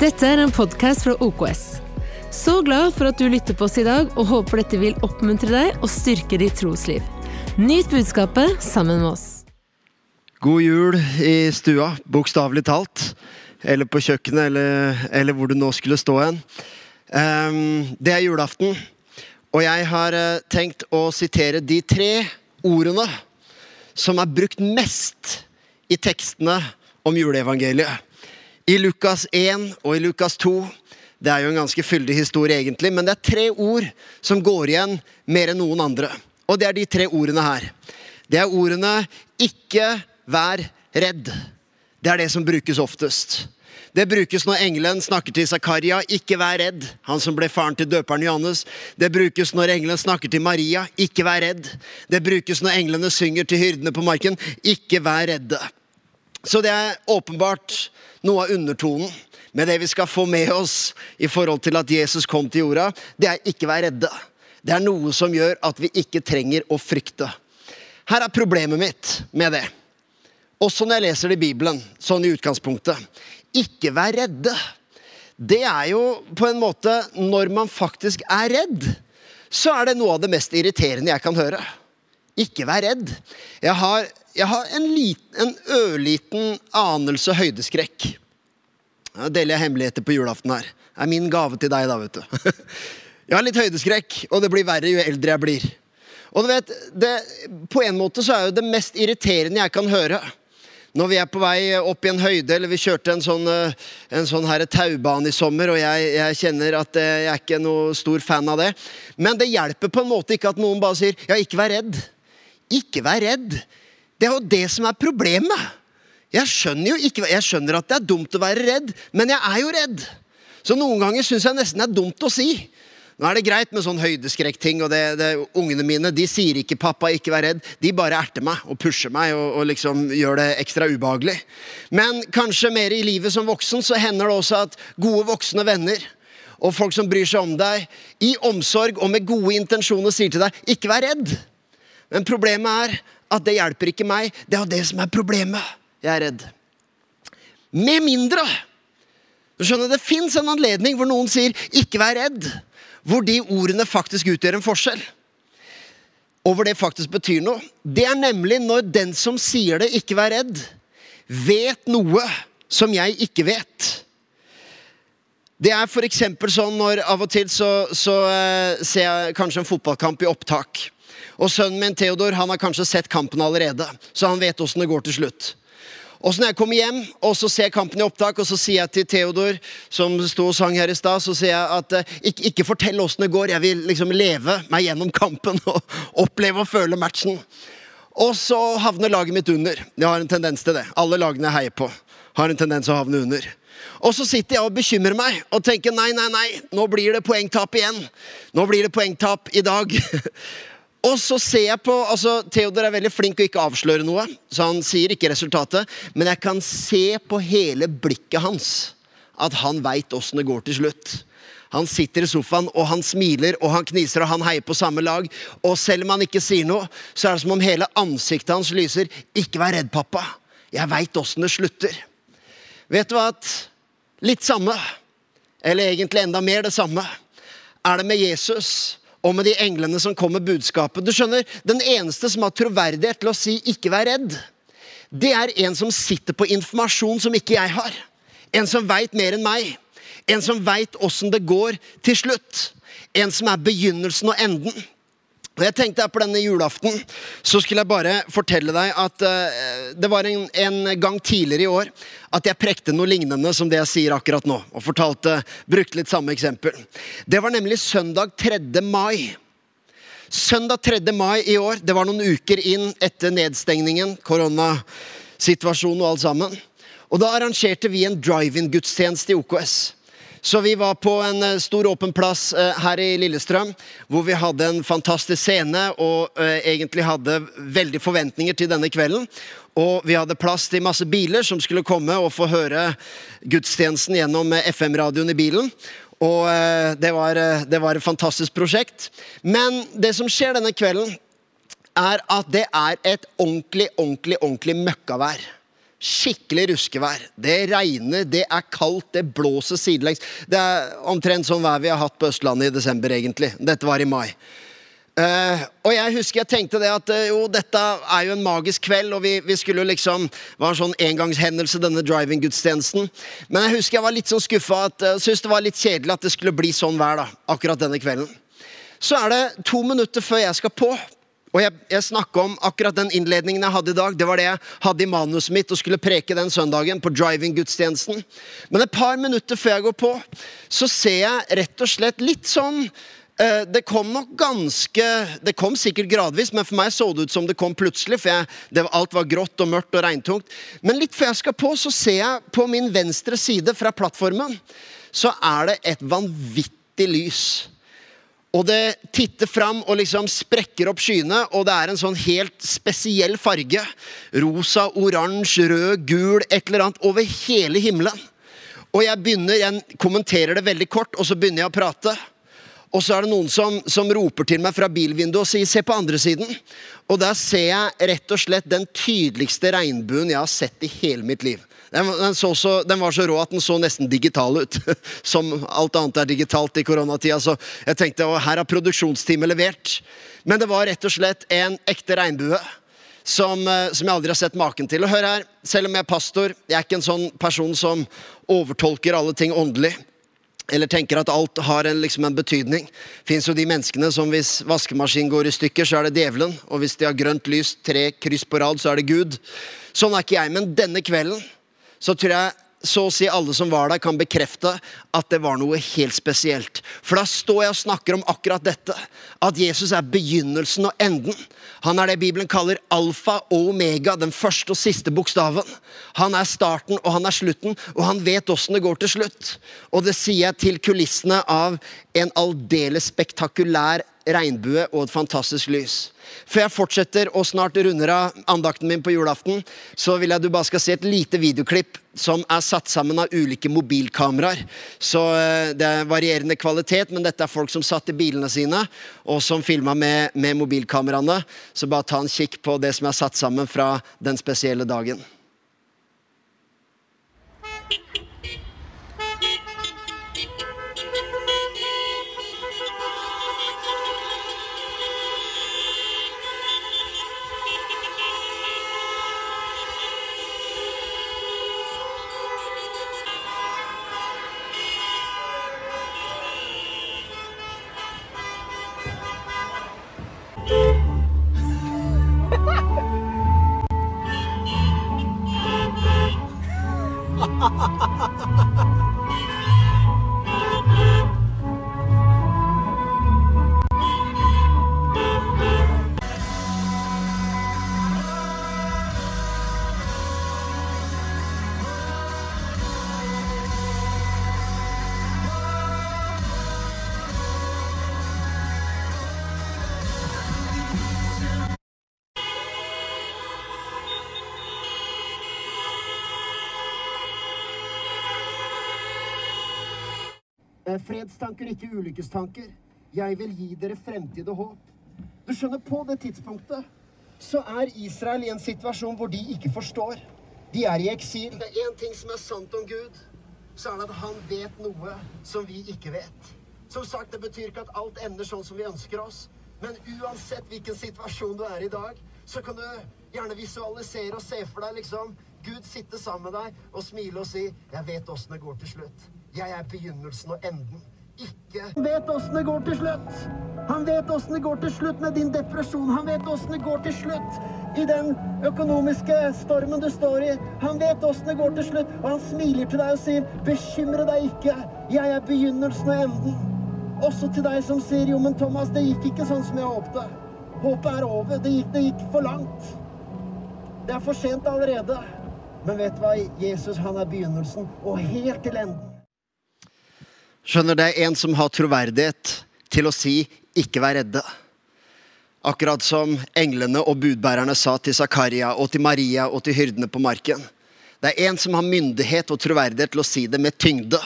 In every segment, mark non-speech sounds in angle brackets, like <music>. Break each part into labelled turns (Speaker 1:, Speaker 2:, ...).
Speaker 1: Dette er en podkast fra OKS. Så glad for at du lytter på oss i dag, og håper dette vil oppmuntre deg og styrke ditt trosliv. Nyt budskapet sammen med oss.
Speaker 2: God jul i stua, bokstavelig talt. Eller på kjøkkenet, eller, eller hvor du nå skulle stå hen. Um, det er julaften, og jeg har eh, tenkt å sitere de tre ordene som er brukt mest i tekstene om juleevangeliet. I Lukas 1 og i Lukas 2. Det er jo en ganske fyldig historie, egentlig, men det er tre ord som går igjen mer enn noen andre. Og det er de tre ordene her. Det er ordene 'ikke vær redd'. Det er det som brukes oftest. Det brukes når engelen snakker til Zakaria, 'ikke vær redd', han som ble faren til døperen Johannes. Det brukes når engelen snakker til Maria, 'ikke vær redd'. Det brukes når englene synger til hyrdene på marken, 'ikke vær redde'. Så det er åpenbart noe av undertonen med det vi skal få med oss i forhold til at Jesus kom til jorda. Det er ikke vær redde. Det er noe som gjør at vi ikke trenger å frykte. Her er problemet mitt med det. Også når jeg leser det i Bibelen, sånn i utgangspunktet. Ikke vær redde. Det er jo på en måte Når man faktisk er redd, så er det noe av det mest irriterende jeg kan høre. Ikke vær redd. Jeg har, jeg har en, liten, en ørliten anelse høydeskrekk. Da deler jeg hemmeligheter på julaften her. Det er min gave til deg, da, vet du. <laughs> Jeg har litt høydeskrekk, og det blir verre jo eldre jeg blir. Og du vet, det, På en måte så er jo det mest irriterende jeg kan høre, når vi er på vei opp i en høyde, eller vi kjørte en sånn, eh, en sånn her taubane i sommer, og jeg, jeg, kjenner at eh, jeg er ikke noe stor fan av det. Men det hjelper på en måte ikke at noen bare sier 'ja, ikke vær redd'. Ikke vær redd. Det er jo det som er problemet. Jeg skjønner jo ikke, jeg skjønner at det er dumt å være redd, men jeg er jo redd. Så noen ganger syns jeg nesten det er dumt å si. Nå er det greit med sånn høydeskrekkting, og det, det, ungene mine de sier ikke 'pappa, ikke vær redd'. De bare erter meg og pusher meg og, og liksom gjør det ekstra ubehagelig. Men kanskje mer i livet som voksen så hender det også at gode voksne venner og folk som bryr seg om deg, i omsorg og med gode intensjoner sier til deg 'ikke vær redd'. Men problemet er at det hjelper ikke meg. Det er det som er problemet. Jeg er redd. Med mindre du skjønner, Det fins en anledning hvor noen sier 'ikke vær redd', hvor de ordene faktisk utgjør en forskjell. Og hvor det faktisk betyr noe. Det er nemlig når den som sier det, 'ikke vær redd', vet noe som jeg ikke vet. Det er f.eks. sånn når av og til så, så eh, ser jeg kanskje en fotballkamp i opptak. Og sønnen min Theodor han har kanskje sett kampen allerede, så han vet åssen det går til slutt. Og så når jeg kommer hjem og så ser jeg kampen i opptak, og så sier jeg til Theodor, som sto og sang her i stad, så sier jeg at eh, ikke, ikke fortell åssen det går, jeg vil liksom leve meg gjennom kampen <laughs> og oppleve og føle matchen. Og så havner laget mitt under. Jeg har en tendens til det. Alle lagene jeg heier på, har en tendens til å havne under. Og så sitter jeg og bekymrer meg og tenker nei, nei, nei, nå blir det poengtap igjen. Nå blir det poengtap i dag. <laughs> Og så ser jeg på altså Theodor er veldig flink og ikke avslører noe, så han sier ikke resultatet. Men jeg kan se på hele blikket hans at han veit åssen det går til slutt. Han sitter i sofaen, og han smiler, og han kniser, og han heier på samme lag. Og selv om han ikke sier noe, så er det som om hele ansiktet hans lyser. Ikke vær redd, pappa. Jeg veit åssen det slutter. Vet du hva? Litt samme, eller egentlig enda mer det samme, er det med Jesus og med de englene som kom med budskapet. Du skjønner, Den eneste som har troverdighet til å si 'ikke vær redd', det er en som sitter på informasjon som ikke jeg har. En som veit mer enn meg. En som veit åssen det går til slutt. En som er begynnelsen og enden. Og jeg tenkte På denne julaften så skulle jeg bare fortelle deg at uh, det var en, en, gang tidligere i år at jeg prekte noe lignende som det jeg sier akkurat nå. Og fortalte, brukte litt samme eksempel. Det var nemlig søndag 3. mai. Søndag 3. mai i år, det var noen uker inn etter nedstengningen, koronasituasjonen og alt sammen. Og da arrangerte vi en drive-in-gudstjeneste i OKS. Så vi var på en eh, stor åpen plass eh, her i Lillestrøm, hvor vi hadde en fantastisk scene og eh, egentlig hadde veldig forventninger til denne kvelden. Og vi hadde plass til masse biler som skulle komme og få høre gudstjenesten gjennom FM-radioen i bilen. Og det var, det var et fantastisk prosjekt. Men det som skjer denne kvelden, er at det er et ordentlig, ordentlig, ordentlig møkkavær. Skikkelig ruskevær. Det regner, det er kaldt, det blåser sidelengs. Det er omtrent sånn vær vi har hatt på Østlandet i desember, egentlig. Dette var i mai. Uh, og jeg husker jeg tenkte det at uh, jo, dette er jo en magisk kveld, og vi, vi skulle liksom Det var en sånn engangshendelse, denne driving-gudstjenesten. Men jeg husker jeg var litt sånn skuffa. Uh, Syntes det var litt kjedelig at det skulle bli sånn vær da, akkurat denne kvelden. Så er det to minutter før jeg skal på. Og jeg, jeg om akkurat den innledningen jeg hadde i dag. Det var det jeg hadde i manuset mitt og skulle preke den søndagen på driving-gudstjenesten. Men et par minutter før jeg går på, så ser jeg rett og slett litt sånn eh, det kom nok ganske Det kom sikkert gradvis, men for meg så det ut som det kom plutselig. For jeg, det, alt var grått og mørkt og regntungt. Men litt før jeg skal på, så ser jeg på min venstre side fra plattformen, så er det et vanvittig lys. Og det titter fram og liksom sprekker opp skyene, og det er en sånn helt spesiell farge. Rosa, oransje, rød, gul, et eller annet over hele himmelen. Og jeg begynner, jeg kommenterer det veldig kort, og så begynner jeg å prate. Og så er det noen som, som roper til meg fra bilvinduet og sier 'se på andre siden'. Og der ser jeg rett og slett den tydeligste regnbuen jeg har sett i hele mitt liv. Den, den, så, den, var så rå at den så nesten digital ut. <laughs> Som alt annet er digitalt i koronatida. Så jeg tenkte å, her har produksjonsteamet levert. Men det var rett og slett en ekte regnbue. Som, eh, som, jeg aldri har sett maken til. Og hør her, selv om jeg er pastor, jeg er ikke en sånn person som overtolker alle ting åndelig. Eller tenker at alt har en, liksom en betydning. Fins jo de menneskene som hvis vaskemaskinen går i stykker, så er det djevelen. Og hvis de har grønt lys, tre kryss på rad, så er det Gud. Sånn er ikke jeg. Men denne kvelden så tror jeg så å si alle som var der, kan bekrefte at det var noe helt spesielt. For da står jeg og snakker om akkurat dette. At Jesus er begynnelsen og enden. Han er det Bibelen kaller alfa og omega, den første og siste bokstaven. Han er starten og han er slutten, og han vet åssen det går til slutt. Og det sier jeg til kulissene av en aldeles spektakulær regnbue og et fantastisk lys. Før jeg fortsetter og snart runder av andakten min på julaften, så vil jeg du bare skal se et lite videoklipp som er satt sammen av ulike mobilkameraer. Så eh, det er varierende kvalitet, men dette er folk som satt i bilene sine, og som filma med, med mobilkameraene. Så bare ta en kikk på det som er satt sammen fra den spesielle dagen. Fredstanker, ikke ulykkestanker. Jeg vil gi dere fremtid og håp. Du skjønner, på det tidspunktet så er Israel i en situasjon hvor de ikke forstår. De er i eksil. Det er én ting som er sant om Gud, så er det at han vet noe som vi ikke vet. Som sagt, det betyr ikke at alt ender sånn som vi ønsker oss. Men uansett hvilken situasjon du er i i dag, så kan du gjerne visualisere og se for deg liksom Gud sitte sammen med deg og smile og si 'Jeg vet åssen det går til slutt'. Jeg er begynnelsen og enden. Ikke Han vet åssen det går til slutt. Han vet åssen det går til slutt med din depresjon. Han vet åssen det går til slutt i den økonomiske stormen du står i. Han vet åssen det går til slutt, og han smiler til deg og sier, 'Bekymre deg ikke. Jeg er begynnelsen og enden'. Også til deg som sier, 'Jo, men Thomas, det gikk ikke sånn som jeg håpte'. Håpet er over. Det gikk, det gikk for langt. Det er for sent allerede. Men vet du hva? Jesus han er begynnelsen og helt til enden. Skjønner, det er en som har troverdighet til å si 'ikke vær redde'. Akkurat som englene og budbærerne sa til Zakaria og til Maria og til hyrdene på marken. Det er en som har myndighet og troverdighet til å si det med tyngde.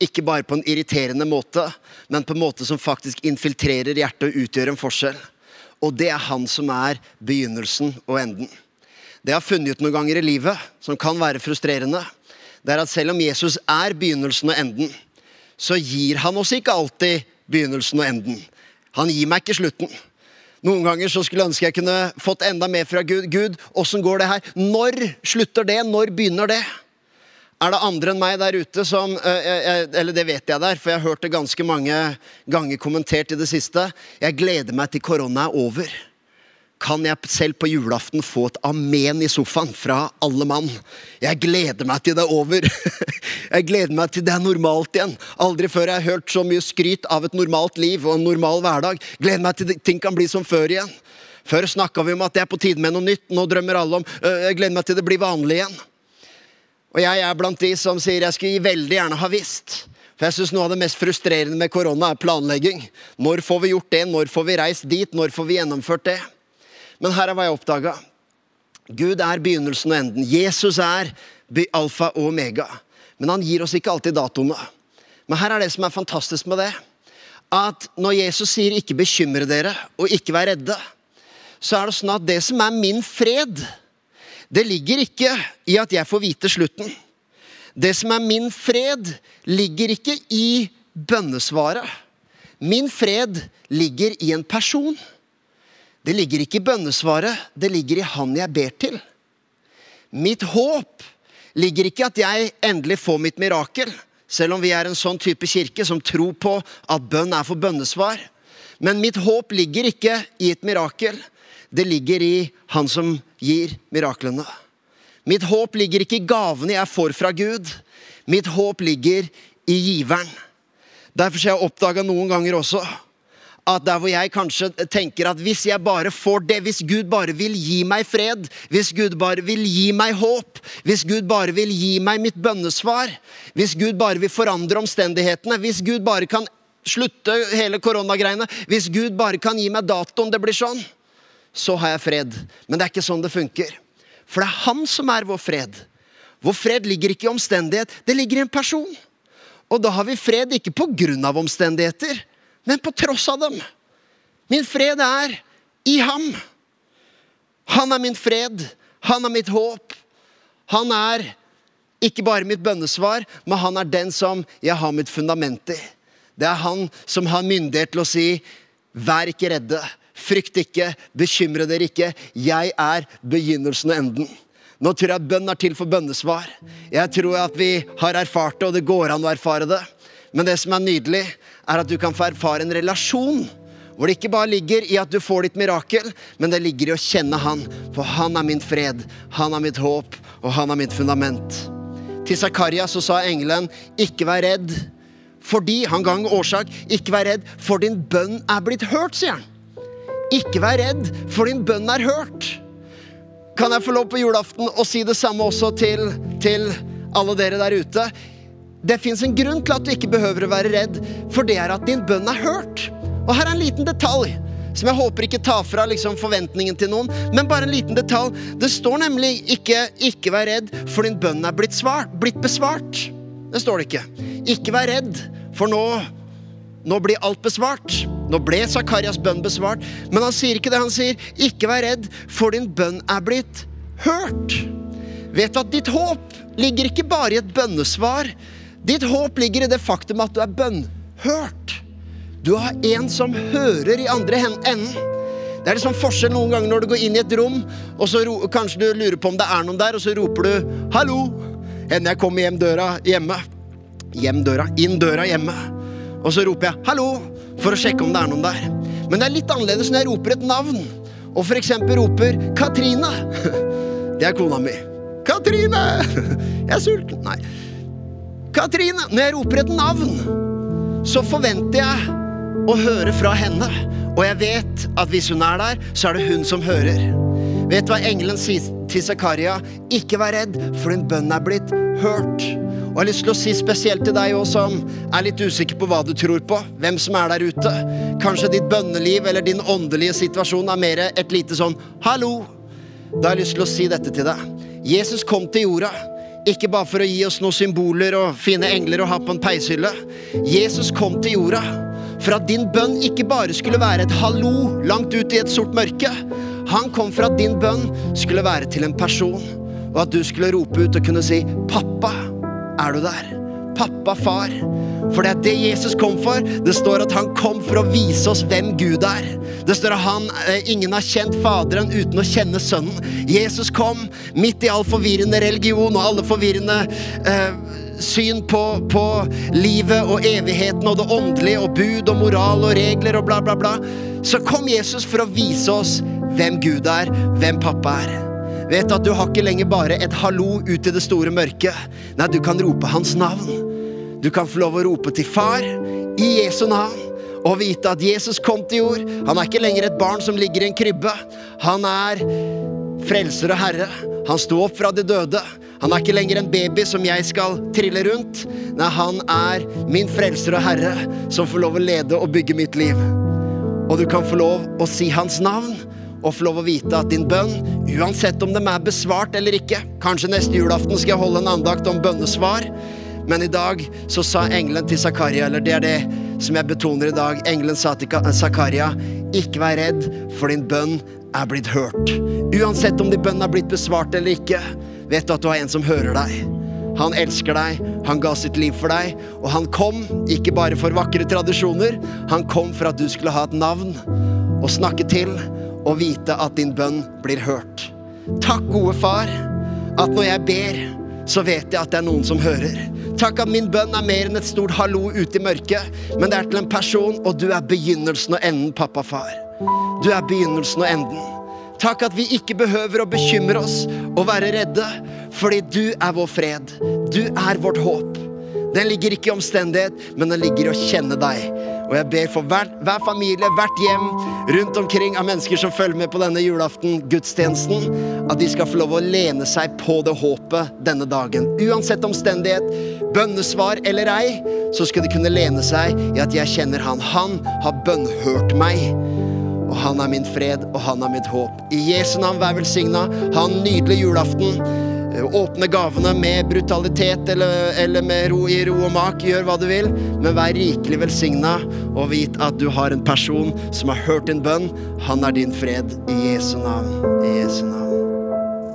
Speaker 2: Ikke bare på en irriterende måte, men på en måte som faktisk infiltrerer hjertet og utgjør en forskjell. Og det er han som er begynnelsen og enden. det jeg har funnet ut noen ganger i livet, som kan være frustrerende, det er at selv om Jesus er begynnelsen og enden, så gir han oss ikke alltid begynnelsen og enden. Han gir meg ikke slutten. Noen ganger så skulle jeg ønske jeg kunne fått enda mer fra Gud. Gud, åssen går det her? Når slutter det? Når begynner det? Er det andre enn meg der ute som Eller det vet jeg der, for jeg har hørt det ganske mange ganger kommentert i det siste. Jeg gleder meg til korona er over kan jeg selv på julaften få et amen i sofaen fra alle mann. Jeg gleder meg til det er over. <laughs> Jeg gleder meg til det er normalt igjen. Aldri før jeg har hørt så mye skryt av et normalt liv og en normal hverdag. Gleder meg til ting kan bli som før igjen. Før snakka vi om at det er på tide med noe nytt. Nå drømmer alle om Jeg gleder meg til det blir vanlig igjen. Og jeg er blant de som sier jeg skulle veldig gjerne ha visst. For jeg synes Noe av det mest frustrerende med korona er planlegging. Når får vi gjort det? Når får vi reist dit? Når får vi gjennomført det? Men her er hva jeg oppdaga. Gud er begynnelsen og enden. Jesus er alfa og omega. Men han gir oss ikke alltid datoene. Men her er det som er fantastisk med det. At når Jesus sier 'ikke bekymre dere' og 'ikke vær redde', så er det sånn at det som er min fred, det ligger ikke i at jeg får vite slutten. Det som er min fred, ligger ikke i bønnesvaret. Min fred ligger i en person. Det ligger ikke i bønnesvaret, det ligger i Han jeg ber til. Mitt håp ligger ikke i at jeg endelig får mitt mirakel, selv om vi er en sånn type kirke som tror på at bønn er for bønnesvar. Men mitt håp ligger ikke i et mirakel, det ligger i Han som gir miraklene. Mitt håp ligger ikke i gavene jeg får fra Gud. Mitt håp ligger i giveren. Derfor har jeg oppdaga noen ganger også at der hvor jeg kanskje tenker at hvis jeg bare får det, hvis Gud bare vil gi meg fred, hvis Gud bare vil gi meg håp, hvis Gud bare vil gi meg mitt bønnesvar, hvis Gud bare vil forandre omstendighetene, hvis Gud bare kan slutte hele koronagreiene, hvis Gud bare kan gi meg datoen det blir sånn, så har jeg fred. Men det er ikke sånn det funker. For det er Han som er vår fred. Vår fred ligger ikke i omstendighet, det ligger i en person. Og da har vi fred ikke på grunn av omstendigheter men på tross av dem. Min fred er i ham. Han er min fred. Han er mitt håp. Han er ikke bare mitt bønnesvar, men han er den som jeg har mitt fundament i. Det er han som har myndighet til å si, vær ikke redde, frykt ikke, bekymre dere ikke. Jeg er begynnelsen og enden. Nå tror jeg bønn er til for bønnesvar. Jeg tror at vi har erfart det, og det går an å erfare det. Men det som er nydelig, er at du kan få erfare en relasjon. Hvor det ikke bare ligger i at du får ditt mirakel, men det ligger i å kjenne Han. For han er min fred, han er mitt håp, og han er mitt fundament. Til Zakaria så sa engelen, ikke vær redd. Fordi han ga årsak. Ikke vær redd, for din bønn er blitt hørt, sier han. Ikke vær redd, for din bønn er hørt. Kan jeg få lov på julaften å si det samme også til, til alle dere der ute? Det fins en grunn til at du ikke behøver å være redd, for det er at din bønn er hørt. Og her er en liten detalj som jeg håper ikke tar fra liksom, forventningen til noen, men bare en liten detalj. Det står nemlig ikke 'ikke vær redd, for din bønn er blitt, svart, blitt besvart'. Det står det ikke. Ikke vær redd, for nå, nå blir alt besvart. Nå ble Zakarias bønn besvart, men han sier ikke det. Han sier 'ikke vær redd, for din bønn er blitt hørt'. Vet du at ditt håp ligger ikke bare i et bønnesvar, Ditt håp ligger i det faktum at du er bønnhørt. Du har en som hører i andre enden. Det er liksom forskjell noen ganger når du går inn i et rom, og så kanskje du lurer på om det er noen der, og så roper du 'hallo' enn jeg kommer hjem døra hjemme. Hjem døra, inn døra hjemme. Og så roper jeg 'hallo' for å sjekke om det er noen der. Men det er litt annerledes når jeg roper et navn, og f.eks. roper 'Katrine'. <laughs> Det er kona mi. 'Katrine! <laughs> Jeg er sulten.' Nei. Katrine! Når jeg roper et navn, så forventer jeg å høre fra henne. Og jeg vet at hvis hun er der, så er det hun som hører. Vet hva engelen sier til Zakaria? Ikke vær redd, for din bønn er blitt hørt. Og jeg har lyst til å si spesielt til deg òg som er litt usikker på hva du tror på. Hvem som er der ute. Kanskje ditt bønneliv eller din åndelige situasjon er mer et lite sånn 'hallo'. Da har jeg lyst til å si dette til deg. Jesus kom til jorda. Ikke bare for å gi oss noen symboler og fine engler å ha på en peishylle. Jesus kom til jorda for at din bønn ikke bare skulle være et hallo langt ut i et sort mørke. Han kom for at din bønn skulle være til en person, og at du skulle rope ut og kunne si 'Pappa, er du der?' Pappa, far. For det er det Jesus kom for. Det står at han kom for å vise oss hvem Gud er. Det står at han, eh, ingen har kjent Faderen uten å kjenne Sønnen. Jesus kom midt i all forvirrende religion og alle forvirrende eh, syn på, på, livet og evigheten og det åndelige og bud og moral og regler og bla, bla, bla. Så kom Jesus for å vise oss hvem Gud er, hvem pappa er. Vet at du har ikke lenger bare et hallo ut i det store mørket. Nei, du kan rope hans navn. Du kan få lov å rope til far i Jesu navn og vite at Jesus kom til jord. Han er ikke lenger et barn som ligger i en krybbe. Han er frelser og herre. Han sto opp fra de døde. Han er ikke lenger en baby som jeg skal trille rundt. Nei, han er min frelser og herre som får lov å lede og bygge mitt liv. Og du kan få lov å si hans navn og få lov å vite at din bønn, uansett om dem er besvart eller ikke Kanskje neste julaften skal jeg holde en andakt om bønnesvar. Men i dag så sa engelen til Zakaria, eller det er det som jeg betoner i dag Engelen sa til Zakaria, ikke vær redd, for din bønn er blitt hørt. Uansett om din bønn er blitt besvart eller ikke vet du at du har en som hører deg. Han elsker deg, han ga sitt liv for deg, og han kom ikke bare for vakre tradisjoner, han kom for at du skulle ha et navn å snakke til og vite at din bønn blir hørt. Takk, gode far, at når jeg ber, så vet jeg at det er noen som hører. Takk at min bønn er mer enn et stort hallo ute i mørket, men det er til en person, og du er begynnelsen og enden, pappa far. Du er begynnelsen og enden. Takk at vi ikke behøver å bekymre oss og være redde, fordi du er vår fred. Du er vårt håp. Den ligger ikke i omstendighet, men den ligger i å kjenne deg. Og jeg ber for hver, hver, familie, hvert hjem rundt omkring av mennesker som følger med på denne julaften-gudstjenesten, at de skal få lov å lene seg på det håpet denne dagen. Uansett omstendighet, bønnesvar eller ei, så skal de kunne lene seg i at jeg kjenner Han. Han har bønnhørt meg og han er min fred, og han er mitt håp. I Jesu navn, vær velsigna. Ha en nydelig julaften. Eh, åpne gavene med brutalitet eller, eller med ro i ro og mak. Gjør hva du vil, men vær rikelig velsigna, og vit at du har en person som har hørt din bønn. Han er din fred. I Jesu navn. I Jesu navn.